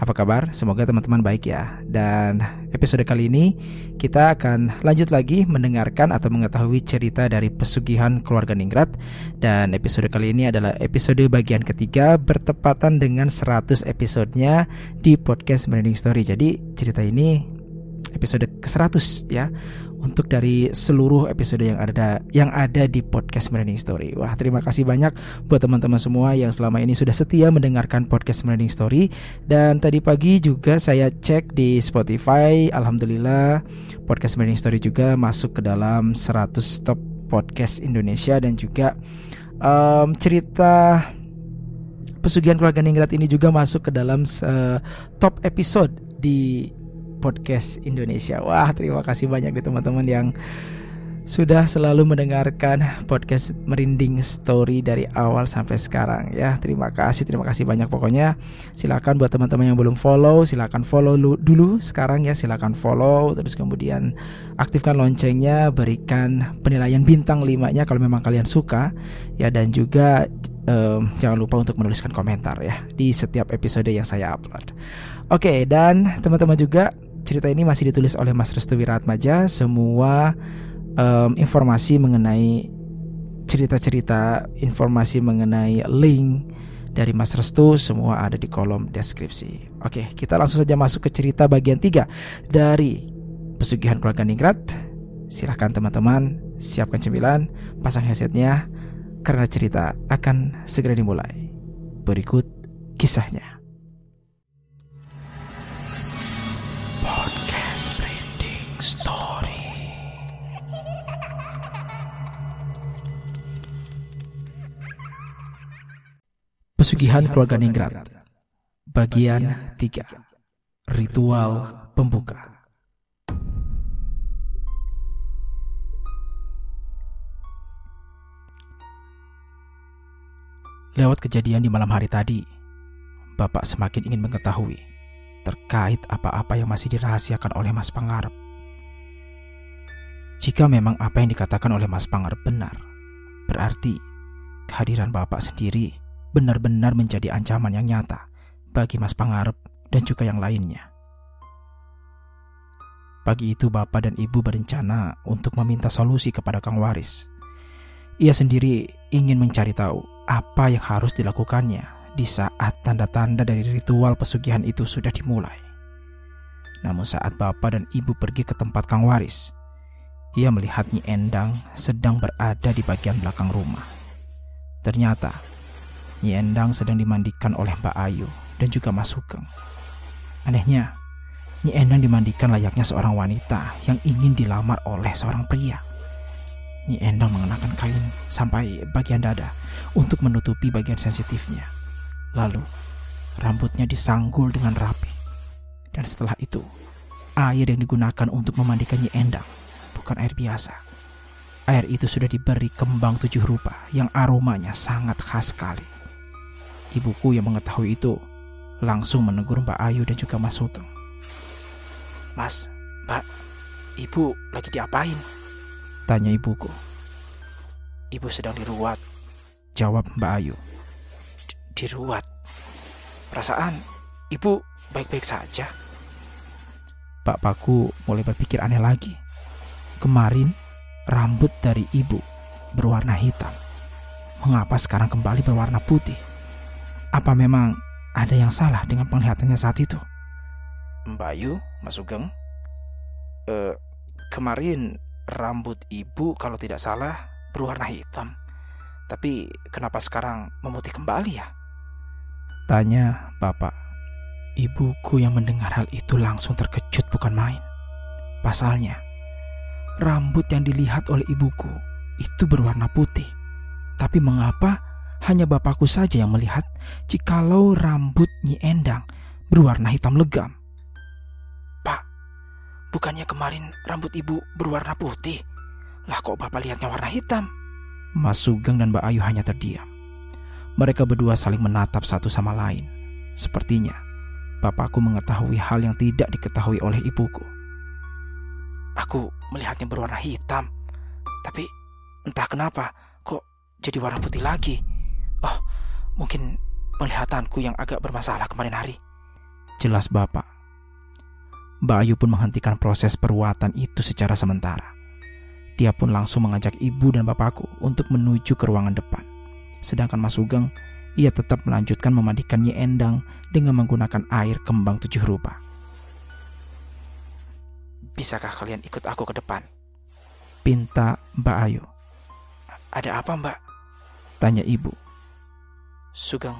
apa kabar? Semoga teman-teman baik ya. Dan episode kali ini kita akan lanjut lagi mendengarkan atau mengetahui cerita dari pesugihan keluarga Ningrat. Dan episode kali ini adalah episode bagian ketiga bertepatan dengan 100 episodenya di podcast Merinding Story. Jadi cerita ini episode ke-100 ya. Untuk dari seluruh episode yang ada yang ada di podcast Merinding Story. Wah, terima kasih banyak buat teman-teman semua yang selama ini sudah setia mendengarkan podcast Merinding Story. Dan tadi pagi juga saya cek di Spotify, alhamdulillah podcast Merinding Story juga masuk ke dalam 100 top podcast Indonesia. Dan juga um, cerita pesugihan keluarga Ningrat ini juga masuk ke dalam uh, top episode di podcast Indonesia. Wah, terima kasih banyak nih teman-teman yang sudah selalu mendengarkan podcast Merinding Story dari awal sampai sekarang ya. Terima kasih, terima kasih banyak pokoknya. Silakan buat teman-teman yang belum follow, silakan follow dulu sekarang ya. Silakan follow terus kemudian aktifkan loncengnya, berikan penilaian bintang 5-nya kalau memang kalian suka ya dan juga um, jangan lupa untuk menuliskan komentar ya di setiap episode yang saya upload. Oke, dan teman-teman juga cerita ini masih ditulis oleh Mas Restu Wiratmaja. Semua um, informasi mengenai cerita-cerita, informasi mengenai link dari Mas Restu semua ada di kolom deskripsi. Oke, kita langsung saja masuk ke cerita bagian 3 dari Pesugihan Keluarga Ningrat. Silahkan teman-teman siapkan cemilan, pasang headsetnya karena cerita akan segera dimulai. Berikut kisahnya. Pesugihan Keluarga Ningrat. Bagian 3 Ritual Pembuka. Lewat kejadian di malam hari tadi Bapak semakin ingin mengetahui Terkait apa-apa yang masih dirahasiakan oleh Mas Pangarep Jika memang apa yang dikatakan oleh Mas Pangarep benar Berarti kehadiran Bapak sendiri benar-benar menjadi ancaman yang nyata bagi Mas Pangarep dan juga yang lainnya. Pagi itu bapak dan ibu berencana untuk meminta solusi kepada Kang Waris. Ia sendiri ingin mencari tahu apa yang harus dilakukannya di saat tanda-tanda dari ritual pesugihan itu sudah dimulai. Namun saat bapak dan ibu pergi ke tempat Kang Waris, ia melihat Nyi Endang sedang berada di bagian belakang rumah. Ternyata Nyi Endang sedang dimandikan oleh Mbak Ayu dan juga Mas Sugeng. Anehnya, Nyi Endang dimandikan layaknya seorang wanita yang ingin dilamar oleh seorang pria. Nyi Endang mengenakan kain sampai bagian dada untuk menutupi bagian sensitifnya. Lalu, rambutnya disanggul dengan rapi. Dan setelah itu, air yang digunakan untuk memandikan Nyi Endang bukan air biasa. Air itu sudah diberi kembang tujuh rupa yang aromanya sangat khas sekali. Ibuku yang mengetahui itu langsung menegur Mbak Ayu dan juga Mas Sugeng. Mas, Mbak, Ibu lagi diapain? Tanya ibuku. Ibu sedang diruat, jawab Mbak Ayu. Diruat? Perasaan Ibu baik-baik saja. Pak Paku mulai berpikir aneh lagi. Kemarin rambut dari ibu berwarna hitam. Mengapa sekarang kembali berwarna putih? Apa memang ada yang salah dengan penglihatannya saat itu? Mbak Yu, Mas Sugeng, uh, kemarin rambut ibu kalau tidak salah berwarna hitam. Tapi kenapa sekarang memutih kembali ya? Tanya bapak. Ibuku yang mendengar hal itu langsung terkejut bukan main. Pasalnya, rambut yang dilihat oleh ibuku itu berwarna putih. Tapi mengapa hanya bapakku saja yang melihat jikalau rambut Nyi Endang berwarna hitam legam. Pak, bukannya kemarin rambut ibu berwarna putih? Lah kok bapak lihatnya warna hitam? Mas Sugeng dan Mbak Ayu hanya terdiam. Mereka berdua saling menatap satu sama lain. Sepertinya bapakku mengetahui hal yang tidak diketahui oleh ibuku. Aku melihatnya berwarna hitam, tapi entah kenapa kok jadi warna putih lagi. Oh, mungkin penglihatanku yang agak bermasalah kemarin hari. Jelas bapak. Mbak Ayu pun menghentikan proses peruatan itu secara sementara. Dia pun langsung mengajak ibu dan bapakku untuk menuju ke ruangan depan. Sedangkan Mas Sugeng, ia tetap melanjutkan memandikan Nyi Endang dengan menggunakan air kembang tujuh rupa. Bisakah kalian ikut aku ke depan? Pinta Mbak Ayu. Ada apa mbak? Tanya ibu. Sugeng,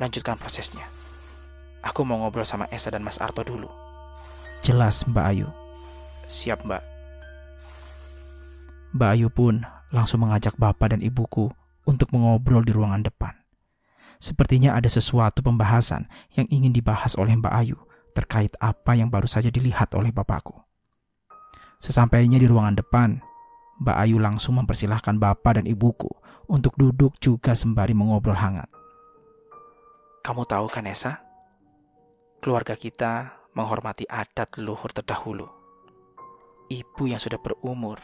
lanjutkan prosesnya. Aku mau ngobrol sama Esa dan Mas Arto dulu. Jelas Mbak Ayu. Siap mbak. Mbak Ayu pun langsung mengajak bapak dan ibuku untuk mengobrol di ruangan depan. Sepertinya ada sesuatu pembahasan yang ingin dibahas oleh Mbak Ayu terkait apa yang baru saja dilihat oleh bapakku. Sesampainya di ruangan depan, Mbak Ayu langsung mempersilahkan bapak dan ibuku untuk duduk juga sembari mengobrol hangat. Kamu tahu kan Esa? Keluarga kita menghormati adat leluhur terdahulu. Ibu yang sudah berumur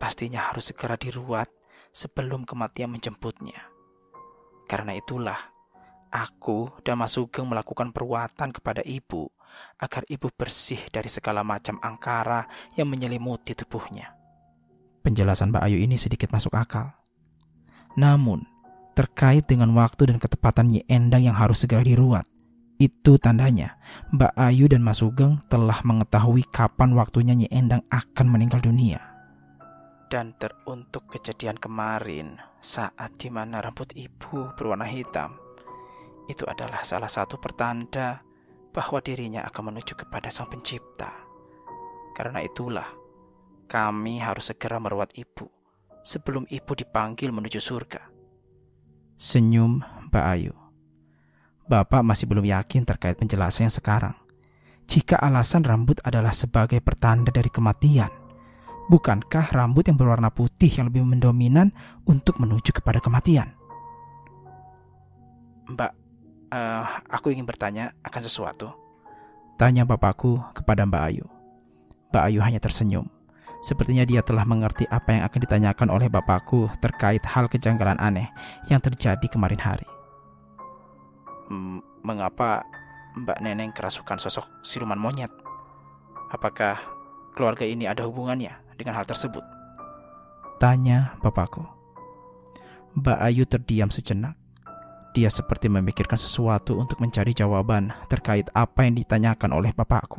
pastinya harus segera diruat sebelum kematian menjemputnya. Karena itulah, aku dan Mas Sugeng melakukan perwatan kepada ibu agar ibu bersih dari segala macam angkara yang menyelimuti tubuhnya. Penjelasan Mbak Ayu ini sedikit masuk akal. Namun, terkait dengan waktu dan ketepatan Nyi Endang yang harus segera diruat, itu tandanya Mbak Ayu dan Mas Sugeng telah mengetahui kapan waktunya Nyi Endang akan meninggal dunia. Dan teruntuk kejadian kemarin saat di mana rambut ibu berwarna hitam, itu adalah salah satu pertanda bahwa dirinya akan menuju kepada Sang Pencipta. Karena itulah, kami harus segera merawat ibu sebelum ibu dipanggil menuju surga. Senyum Mbak Ayu. Bapak masih belum yakin terkait penjelasan yang sekarang. Jika alasan rambut adalah sebagai pertanda dari kematian, bukankah rambut yang berwarna putih yang lebih mendominan untuk menuju kepada kematian? Mbak, uh, aku ingin bertanya akan sesuatu. Tanya bapakku kepada Mbak Ayu. Mbak Ayu hanya tersenyum. Sepertinya dia telah mengerti apa yang akan ditanyakan oleh bapakku terkait hal kejanggalan aneh yang terjadi kemarin hari. Hmm, mengapa Mbak Neneng kerasukan sosok siluman monyet? Apakah keluarga ini ada hubungannya dengan hal tersebut? Tanya bapakku. Mbak Ayu terdiam sejenak. Dia seperti memikirkan sesuatu untuk mencari jawaban terkait apa yang ditanyakan oleh bapakku.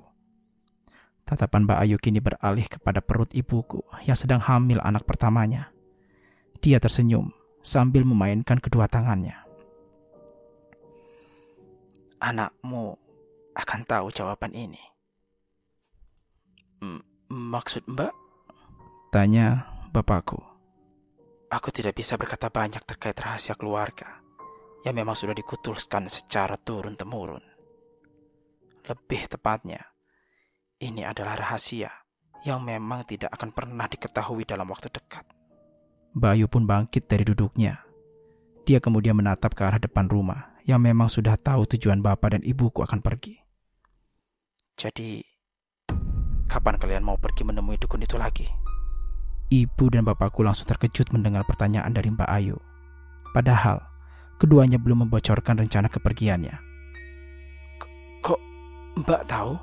Tatapan Mbak Ayu kini beralih kepada perut ibuku yang sedang hamil anak pertamanya. Dia tersenyum sambil memainkan kedua tangannya. Anakmu akan tahu jawaban ini. M maksud Mbak? Tanya bapakku. Aku tidak bisa berkata banyak terkait rahasia keluarga yang memang sudah dikutuskan secara turun-temurun. Lebih tepatnya, ini adalah rahasia yang memang tidak akan pernah diketahui dalam waktu dekat. Bayu pun bangkit dari duduknya. Dia kemudian menatap ke arah depan rumah yang memang sudah tahu tujuan bapak dan ibuku akan pergi. Jadi, kapan kalian mau pergi menemui dukun itu lagi? Ibu dan bapakku langsung terkejut mendengar pertanyaan dari Mbak Ayu. Padahal, keduanya belum membocorkan rencana kepergiannya. Kok Mbak tahu?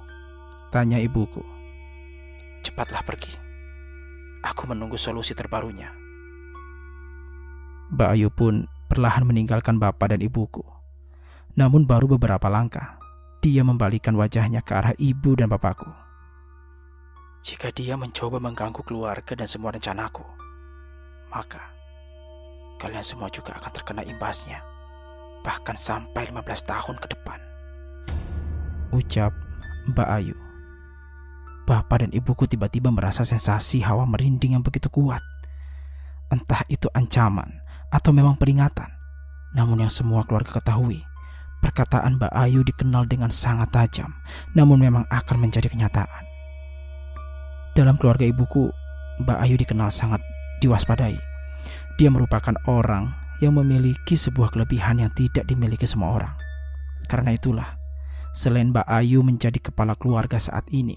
Tanya ibuku. Cepatlah pergi. Aku menunggu solusi terbarunya. Mbak Ayu pun perlahan meninggalkan bapak dan ibuku. Namun baru beberapa langkah, dia membalikan wajahnya ke arah ibu dan bapakku. Jika dia mencoba mengganggu keluarga dan semua rencanaku, maka kalian semua juga akan terkena imbasnya, bahkan sampai 15 tahun ke depan. Ucap Mbak Ayu. Bapak dan ibuku tiba-tiba merasa sensasi hawa merinding yang begitu kuat. Entah itu ancaman atau memang peringatan. Namun yang semua keluarga ketahui, perkataan Mbak Ayu dikenal dengan sangat tajam, namun memang akan menjadi kenyataan. Dalam keluarga ibuku, Mbak Ayu dikenal sangat diwaspadai. Dia merupakan orang yang memiliki sebuah kelebihan yang tidak dimiliki semua orang. Karena itulah, Selain Mbak Ayu menjadi kepala keluarga saat ini,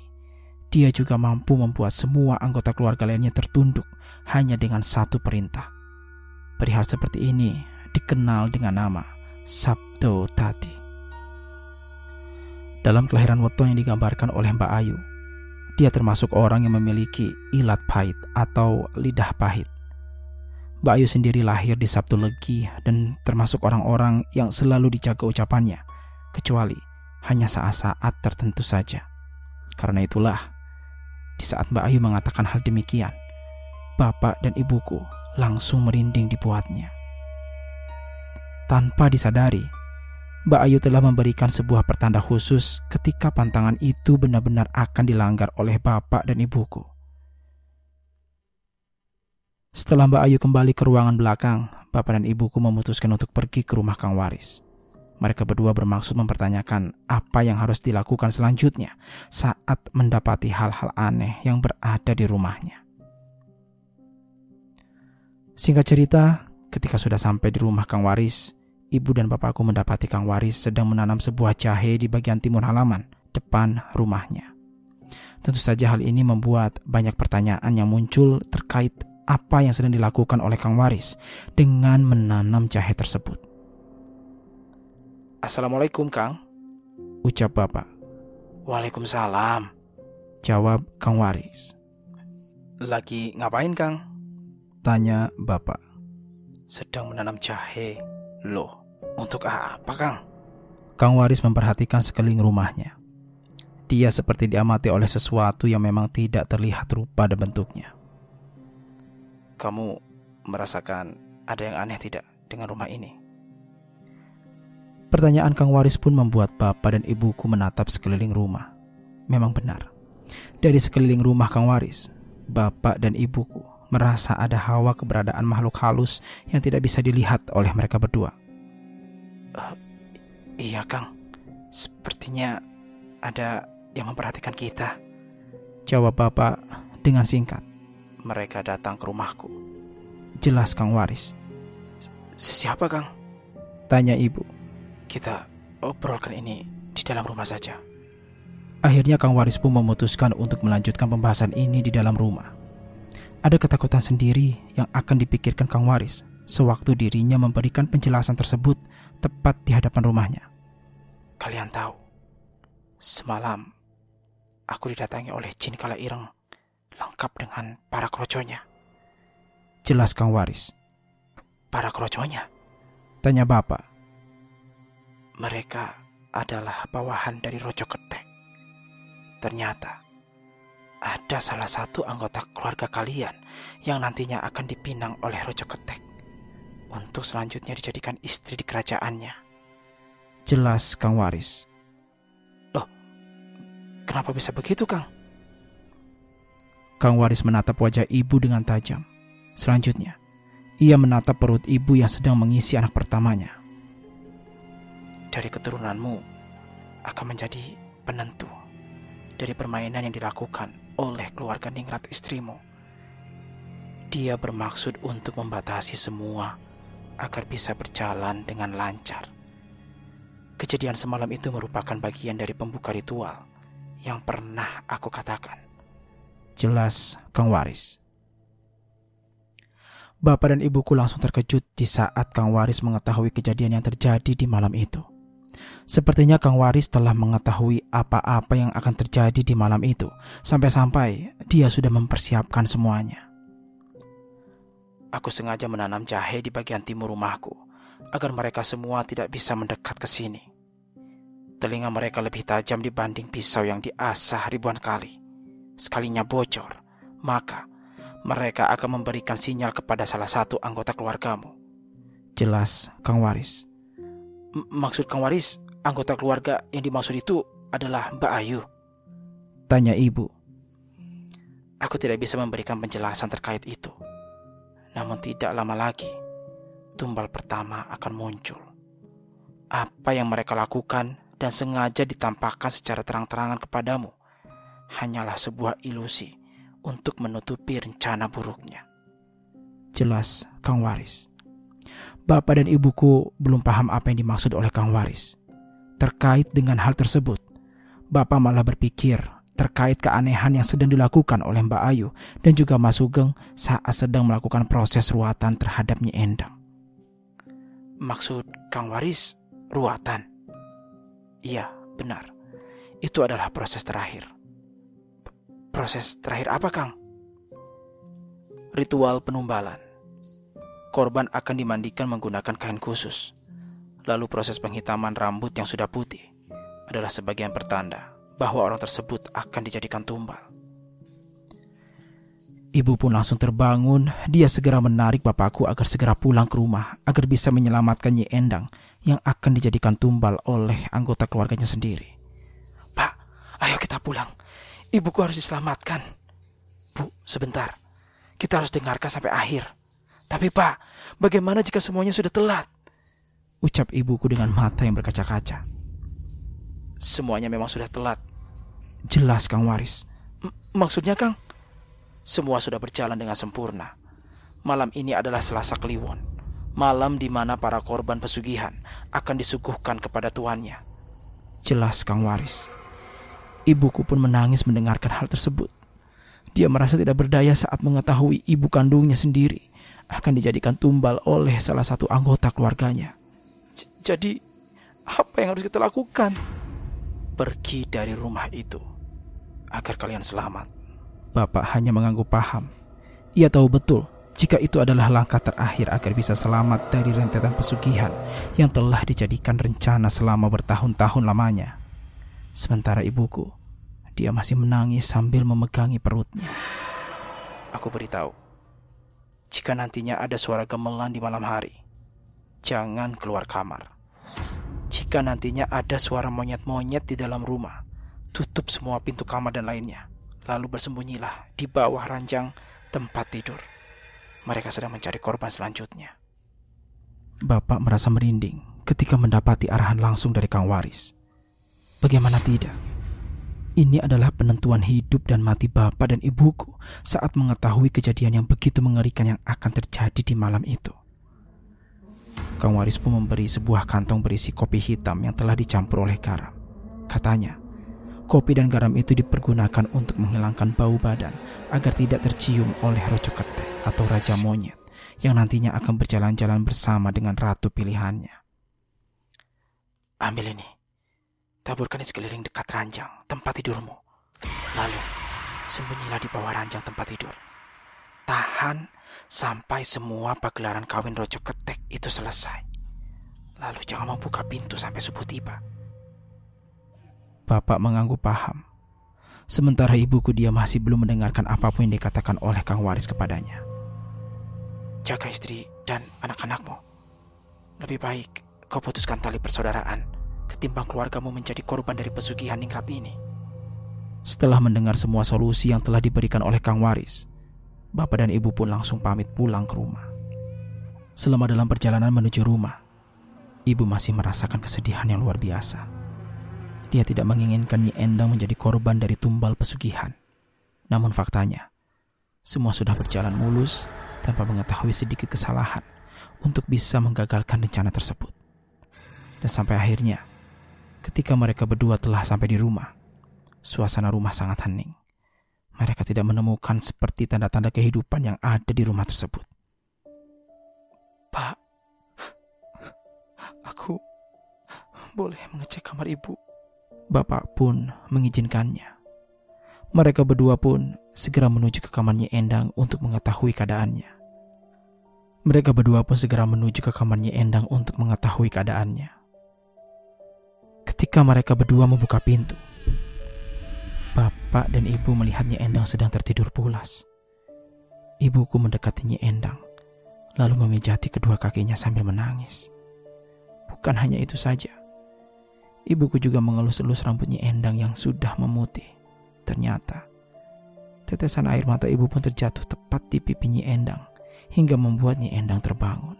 dia juga mampu membuat semua anggota keluarga lainnya tertunduk hanya dengan satu perintah. Perihal seperti ini dikenal dengan nama Sabdo Tati. Dalam kelahiran weton yang digambarkan oleh Mbak Ayu, dia termasuk orang yang memiliki ilat pahit atau lidah pahit. Mbak Ayu sendiri lahir di Sabtu Legi dan termasuk orang-orang yang selalu dijaga ucapannya, kecuali hanya saat-saat tertentu saja. Karena itulah, di saat Mbak Ayu mengatakan hal demikian, bapak dan ibuku langsung merinding dibuatnya. Tanpa disadari, Mbak Ayu telah memberikan sebuah pertanda khusus ketika pantangan itu benar-benar akan dilanggar oleh bapak dan ibuku. Setelah Mbak Ayu kembali ke ruangan belakang, bapak dan ibuku memutuskan untuk pergi ke rumah Kang Waris. Mereka berdua bermaksud mempertanyakan apa yang harus dilakukan selanjutnya saat mendapati hal-hal aneh yang berada di rumahnya. Singkat cerita, ketika sudah sampai di rumah Kang Waris, ibu dan bapakku mendapati Kang Waris sedang menanam sebuah jahe di bagian timur halaman depan rumahnya. Tentu saja hal ini membuat banyak pertanyaan yang muncul terkait apa yang sedang dilakukan oleh Kang Waris dengan menanam jahe tersebut. Assalamualaikum, Kang. Ucap bapak. Waalaikumsalam. Jawab Kang Waris. Lagi ngapain, Kang? Tanya bapak. Sedang menanam jahe. Loh, untuk apa, Kang? Kang Waris memperhatikan sekeliling rumahnya. Dia seperti diamati oleh sesuatu yang memang tidak terlihat rupa dan bentuknya. Kamu merasakan ada yang aneh tidak dengan rumah ini? Pertanyaan Kang Waris pun membuat bapak dan ibuku menatap sekeliling rumah. Memang benar. Dari sekeliling rumah Kang Waris, bapak dan ibuku merasa ada hawa keberadaan makhluk halus yang tidak bisa dilihat oleh mereka berdua. Uh, iya, Kang. Sepertinya ada yang memperhatikan kita. Jawab Bapak dengan singkat. Mereka datang ke rumahku. Jelas Kang Waris. Siapa, Kang? Tanya ibu. Kita obrolkan ini di dalam rumah saja. Akhirnya Kang Waris pun memutuskan untuk melanjutkan pembahasan ini di dalam rumah. Ada ketakutan sendiri yang akan dipikirkan Kang Waris sewaktu dirinya memberikan penjelasan tersebut tepat di hadapan rumahnya. Kalian tahu, semalam aku didatangi oleh jin kala ireng lengkap dengan para kroconya. Jelas Kang Waris. Para kroconya? Tanya Bapak. Mereka adalah bawahan dari Rojo Ketek. Ternyata ada salah satu anggota keluarga kalian yang nantinya akan dipinang oleh Rojo Ketek untuk selanjutnya dijadikan istri di kerajaannya. Jelas Kang Waris. Loh, kenapa bisa begitu Kang? Kang Waris menatap wajah ibu dengan tajam. Selanjutnya, ia menatap perut ibu yang sedang mengisi anak pertamanya. Dari keturunanmu akan menjadi penentu dari permainan yang dilakukan oleh keluarga Ningrat istrimu. Dia bermaksud untuk membatasi semua agar bisa berjalan dengan lancar. Kejadian semalam itu merupakan bagian dari pembuka ritual yang pernah aku katakan. Jelas Kang Waris. Bapak dan ibuku langsung terkejut di saat Kang Waris mengetahui kejadian yang terjadi di malam itu. Sepertinya Kang Waris telah mengetahui apa-apa yang akan terjadi di malam itu, sampai-sampai dia sudah mempersiapkan semuanya. Aku sengaja menanam jahe di bagian timur rumahku, agar mereka semua tidak bisa mendekat ke sini. Telinga mereka lebih tajam dibanding pisau yang diasah ribuan kali. Sekalinya bocor, maka mereka akan memberikan sinyal kepada salah satu anggota keluargamu. Jelas, Kang Waris. M maksud Kang Waris, anggota keluarga yang dimaksud itu adalah Mbak Ayu? Tanya ibu. Aku tidak bisa memberikan penjelasan terkait itu. Namun tidak lama lagi, tumbal pertama akan muncul. Apa yang mereka lakukan dan sengaja ditampakkan secara terang-terangan kepadamu hanyalah sebuah ilusi untuk menutupi rencana buruknya. Jelas, Kang Waris. Bapak dan ibuku belum paham apa yang dimaksud oleh Kang Waris. terkait dengan hal tersebut. Bapak malah berpikir terkait keanehan yang sedang dilakukan oleh Mbak Ayu dan juga Mas Sugeng saat sedang melakukan proses ruatan terhadap Nyi Endang. Maksud Kang Waris, ruatan? Iya, benar. Itu adalah proses terakhir. Proses terakhir apa, Kang? Ritual penumbalan. Korban akan dimandikan menggunakan kain khusus. Lalu proses penghitaman rambut yang sudah putih adalah sebagian pertanda bahwa orang tersebut akan dijadikan tumbal. Ibu pun langsung terbangun. Dia segera menarik bapakku agar segera pulang ke rumah agar bisa menyelamatkan Nyi Endang yang akan dijadikan tumbal oleh anggota keluarganya sendiri. Pak, ayo kita pulang. Ibuku harus diselamatkan. Bu, sebentar. Kita harus dengarkan sampai akhir. Tapi Pak, bagaimana jika semuanya sudah telat? Ucap ibuku dengan mata yang berkaca-kaca. Semuanya memang sudah telat. Jelas Kang Waris. M maksudnya Kang? Semua sudah berjalan dengan sempurna. Malam ini adalah Selasa Kliwon. Malam di mana para korban pesugihan akan disuguhkan kepada tuannya. Jelas Kang Waris. Ibuku pun menangis mendengarkan hal tersebut. Dia merasa tidak berdaya saat mengetahui ibu kandungnya sendiri akan dijadikan tumbal oleh salah satu anggota keluarganya. Jadi, apa yang harus kita lakukan? Pergi dari rumah itu agar kalian selamat. Bapak hanya mengangguk paham. Ia tahu betul jika itu adalah langkah terakhir agar bisa selamat dari rentetan pesugihan yang telah dijadikan rencana selama bertahun-tahun lamanya. Sementara ibuku, dia masih menangis sambil memegangi perutnya. Aku beritahu, jika nantinya ada suara gemelan di malam hari, jangan keluar kamar. Jika nantinya ada suara monyet-monyet di dalam rumah, tutup semua pintu kamar dan lainnya. Lalu bersembunyilah di bawah ranjang tempat tidur. Mereka sedang mencari korban selanjutnya. Bapak merasa merinding ketika mendapati arahan langsung dari Kang Waris. Bagaimana tidak? Ini adalah penentuan hidup dan mati bapak dan ibuku saat mengetahui kejadian yang begitu mengerikan yang akan terjadi di malam itu. Kang Waris pun memberi sebuah kantong berisi kopi hitam yang telah dicampur oleh garam. Katanya, kopi dan garam itu dipergunakan untuk menghilangkan bau badan agar tidak tercium oleh rojo ketek atau raja monyet yang nantinya akan berjalan-jalan bersama dengan ratu pilihannya. Ambil ini. Taburkan di sekeliling dekat ranjang tempat tidurmu. Lalu, sembunyilah di bawah ranjang tempat tidur. Tahan sampai semua pagelaran kawin rojo ketek itu selesai. Lalu jangan membuka pintu sampai subuh tiba. Bapak mengangguk paham. Sementara ibuku dia masih belum mendengarkan apa pun yang dikatakan oleh Kang Waris kepadanya. Jaga istri dan anak-anakmu. Lebih baik kau putuskan tali persaudaraan ketimbang keluargamu menjadi korban dari pesugihan ningrat ini. Setelah mendengar semua solusi yang telah diberikan oleh Kang Waris, Bapak dan Ibu pun langsung pamit pulang ke rumah. Selama dalam perjalanan menuju rumah, Ibu masih merasakan kesedihan yang luar biasa. Dia tidak menginginkan Nyi Endang menjadi korban dari tumbal pesugihan. Namun faktanya, semua sudah berjalan mulus tanpa mengetahui sedikit kesalahan untuk bisa menggagalkan rencana tersebut. Dan sampai akhirnya, Ketika mereka berdua telah sampai di rumah, suasana rumah sangat hening. Mereka tidak menemukan seperti tanda-tanda kehidupan yang ada di rumah tersebut. Pak, aku boleh mengecek kamar ibu. Bapak pun mengizinkannya. Mereka berdua pun segera menuju ke kamarnya Endang untuk mengetahui keadaannya. Mereka berdua pun segera menuju ke kamarnya Endang untuk mengetahui keadaannya. Ketika mereka berdua membuka pintu, bapak dan ibu melihatnya Endang sedang tertidur pulas. Ibuku mendekatinya Endang, lalu memijati kedua kakinya sambil menangis. Bukan hanya itu saja, ibuku juga mengelus-elus rambutnya Endang yang sudah memutih. Ternyata, tetesan air mata ibu pun terjatuh tepat di pipinya Endang hingga membuatnya Endang terbangun.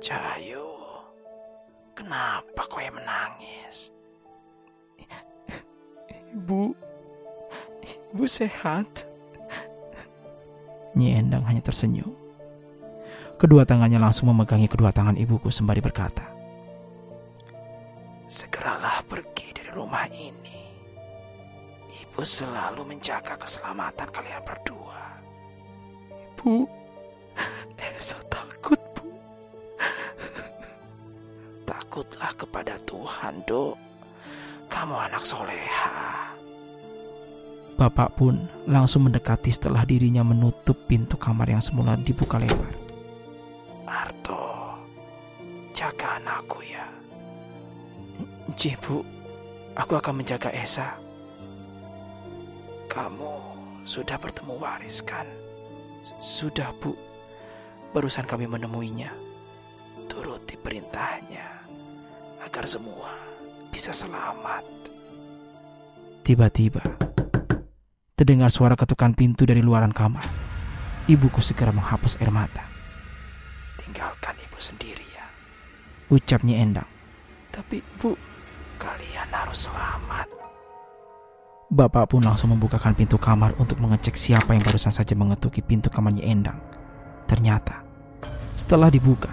Cahayu, Kenapa kau yang menangis? Ibu, ibu sehat. Nyi Endang hanya tersenyum. Kedua tangannya langsung memegangi kedua tangan ibuku sembari berkata, rumah ini, ibu selalu menjaga keselamatan kalian berdua. Bu, Esa takut, Takutlah kepada Tuhan, Dok. Kamu anak soleha. Bapak pun langsung mendekati setelah dirinya menutup pintu kamar yang semula dibuka lebar. Arto, jaga anakku ya. Ji, Bu. Aku akan menjaga Esa. Kamu sudah bertemu waris kan? Sudah, Bu. Barusan kami menemuinya. Turuti perintahnya agar semua bisa selamat. Tiba-tiba, terdengar suara ketukan pintu dari luaran kamar. Ibuku segera menghapus air mata. Tinggalkan ibu sendiri ya. Ucapnya Endang. Tapi bu, kalian harus selamat. Bapak pun langsung membukakan pintu kamar untuk mengecek siapa yang barusan saja mengetuki pintu kamarnya Endang. Ternyata, setelah dibuka,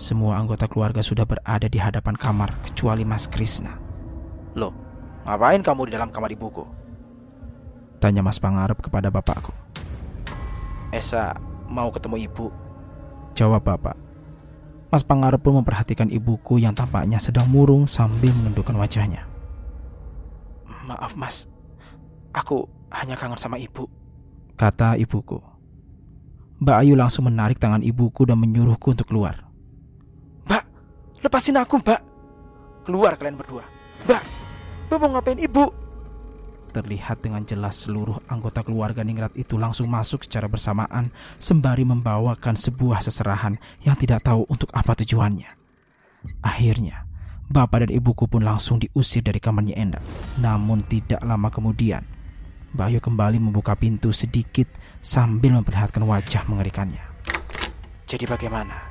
semua anggota keluarga sudah berada di hadapan kamar kecuali Mas Krisna. Loh, ngapain kamu di dalam kamar ibuku? Tanya Mas Pangarep kepada bapakku. Esa mau ketemu ibu. Jawab bapak. Mas Pangarep pun memperhatikan ibuku yang tampaknya sedang murung sambil menundukkan wajahnya. Maaf mas, aku hanya kangen sama ibu. Kata ibuku. Mbak Ayu langsung menarik tangan ibuku dan menyuruhku untuk keluar. Lepasin aku mbak. Keluar kalian berdua. Mbak, mbak mau ngapain ibu? Terlihat dengan jelas seluruh anggota keluarga Ningrat itu langsung masuk secara bersamaan sembari membawakan sebuah seserahan yang tidak tahu untuk apa tujuannya. Akhirnya, bapak dan ibuku pun langsung diusir dari kamarnya Endang. Namun tidak lama kemudian, Bayu kembali membuka pintu sedikit sambil memperlihatkan wajah mengerikannya. Jadi bagaimana?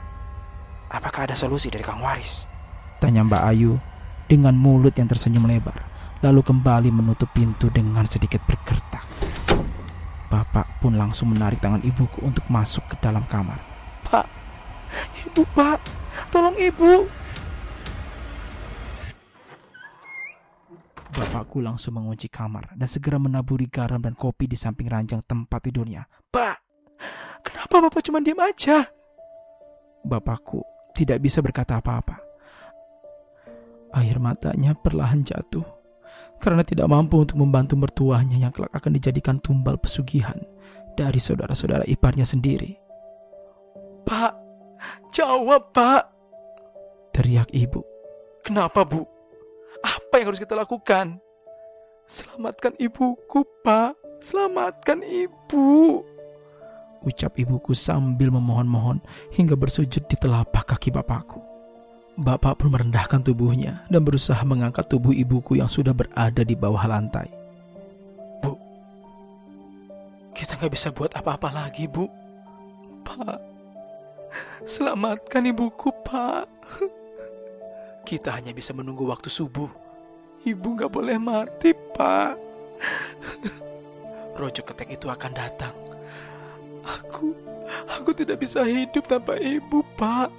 Apakah ada solusi dari Kang Waris? Tanya Mbak Ayu dengan mulut yang tersenyum lebar lalu kembali menutup pintu dengan sedikit bergertak. Bapak pun langsung menarik tangan ibuku untuk masuk ke dalam kamar. Pak, ibu pak, tolong ibu. Bapakku langsung mengunci kamar dan segera menaburi garam dan kopi di samping ranjang tempat tidurnya. Pak, kenapa bapak cuma diam aja? Bapakku tidak bisa berkata apa-apa. Air matanya perlahan jatuh karena tidak mampu untuk membantu mertuanya yang kelak akan dijadikan tumbal pesugihan dari saudara-saudara iparnya sendiri. Pak, jawab pak. Teriak ibu. Kenapa bu? Apa yang harus kita lakukan? Selamatkan ibuku pak, selamatkan ibu. Ucap ibuku sambil memohon-mohon hingga bersujud di telapak kaki bapakku. Bapak pun merendahkan tubuhnya dan berusaha mengangkat tubuh ibuku yang sudah berada di bawah lantai. Bu, kita nggak bisa buat apa-apa lagi, Bu. Pak, selamatkan ibuku, Pak. Kita hanya bisa menunggu waktu subuh. Ibu nggak boleh mati, Pak. Rojo ketek itu akan datang. Aku, aku tidak bisa hidup tanpa ibu, Pak.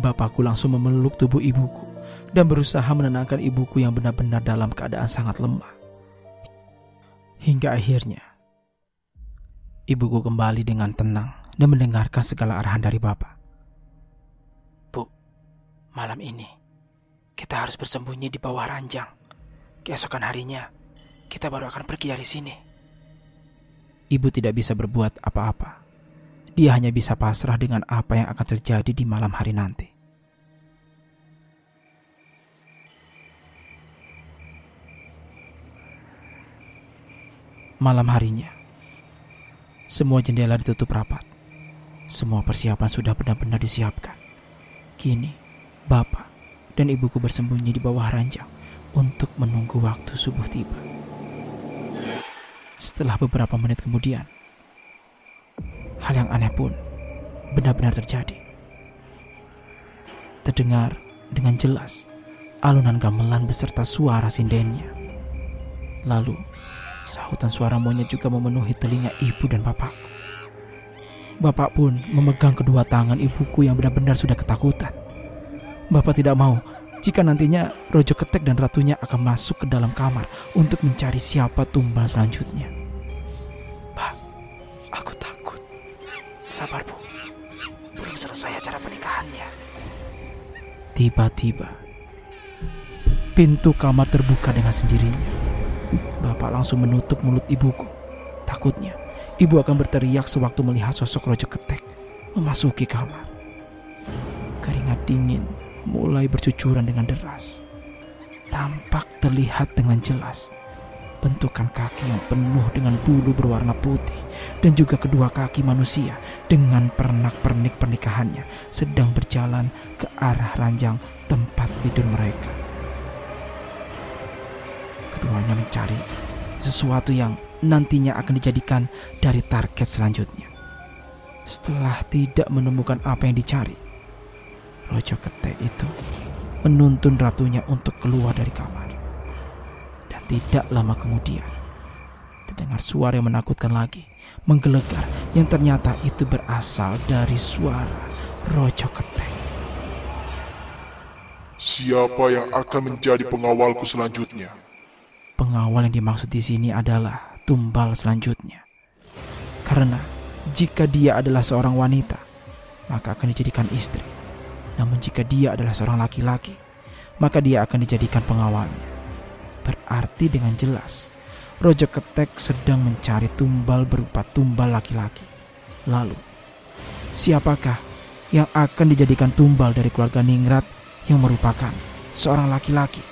Bapakku langsung memeluk tubuh ibuku dan berusaha menenangkan ibuku yang benar-benar dalam keadaan sangat lemah. Hingga akhirnya, ibuku kembali dengan tenang dan mendengarkan segala arahan dari bapak. Bu, malam ini kita harus bersembunyi di bawah ranjang. Keesokan harinya, kita baru akan pergi dari sini. Ibu tidak bisa berbuat apa-apa. Dia hanya bisa pasrah dengan apa yang akan terjadi di malam hari nanti. Malam harinya, semua jendela ditutup rapat. Semua persiapan sudah benar-benar disiapkan. Kini, bapak dan ibuku bersembunyi di bawah ranjang untuk menunggu waktu subuh tiba. Setelah beberapa menit kemudian, hal yang aneh pun benar-benar terjadi. Terdengar dengan jelas alunan gamelan beserta suara sindennya. Lalu, Sahutan suara monyet juga memenuhi telinga ibu dan bapakku. Bapak pun memegang kedua tangan ibuku yang benar-benar sudah ketakutan. Bapak tidak mau jika nantinya Rojo Ketek dan ratunya akan masuk ke dalam kamar untuk mencari siapa tumbal selanjutnya. Pak, aku takut. Sabar, Bu. Belum selesai acara pernikahannya. Tiba-tiba, pintu kamar terbuka dengan sendirinya. Bapak langsung menutup mulut ibuku. Takutnya, ibu akan berteriak sewaktu melihat sosok Rojo Ketek memasuki kamar. Keringat dingin mulai bercucuran dengan deras. Tampak terlihat dengan jelas bentukan kaki yang penuh dengan bulu berwarna putih dan juga kedua kaki manusia dengan pernak-pernik pernikahannya sedang berjalan ke arah ranjang tempat tidur mereka. Keduanya mencari sesuatu yang nantinya akan dijadikan dari target selanjutnya. Setelah tidak menemukan apa yang dicari, Rojo Ketek itu menuntun ratunya untuk keluar dari kamar. Dan tidak lama kemudian, terdengar suara yang menakutkan lagi, menggelegar yang ternyata itu berasal dari suara Rojo Ketek. Siapa yang akan menjadi pengawalku selanjutnya? Pengawal yang dimaksud di sini adalah tumbal selanjutnya. Karena jika dia adalah seorang wanita, maka akan dijadikan istri namun jika dia adalah seorang laki-laki, maka dia akan dijadikan pengawalnya. Berarti dengan jelas, Rojo Ketek sedang mencari tumbal berupa tumbal laki-laki. Lalu, siapakah yang akan dijadikan tumbal dari keluarga Ningrat yang merupakan seorang laki-laki?